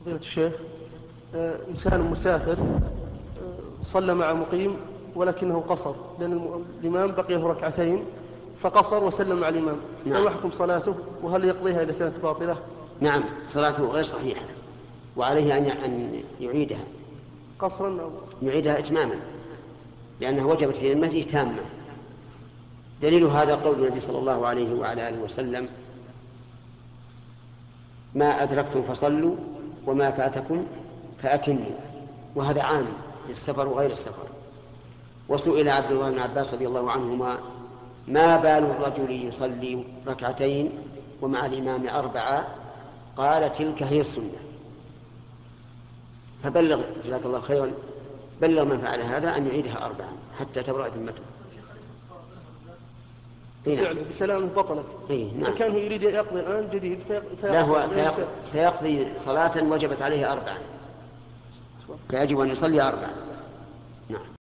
فضيلة الشيخ آه، إنسان مسافر آه، صلى مع مقيم ولكنه قصر لأن الإمام بقي له ركعتين فقصر وسلم مع الإمام. نعم. ما حكم صلاته؟ وهل يقضيها إذا كانت باطلة؟ نعم صلاته غير صحيحة وعليه أن أن يعيدها. قصرا أو؟ يعيدها إتماما لأنها وجبت في ذمته تامة. دليل هذا قول النبي صلى الله عليه وعلى آله وسلم ما أدركتم فصلوا وما فاتكم فأتموا. وهذا عام للسفر وغير السفر. وسئل عبد الله بن عباس رضي الله عنهما ما بال الرجل يصلي ركعتين ومع الإمام أربعة؟ قال تلك هي السنة. فبلغ جزاك الله خيرا بلغ من فعل هذا أن يعيدها أربعا حتى تبرأ ذمته. إي نعم. فعله بسلامه بطلت إي إذا نعم. كان هو يريد يقضي الآن جديد لا هو سيقضي, سيقضي صلاة وجبت عليه أربعا فيجب أن يصلي أربعا نعم.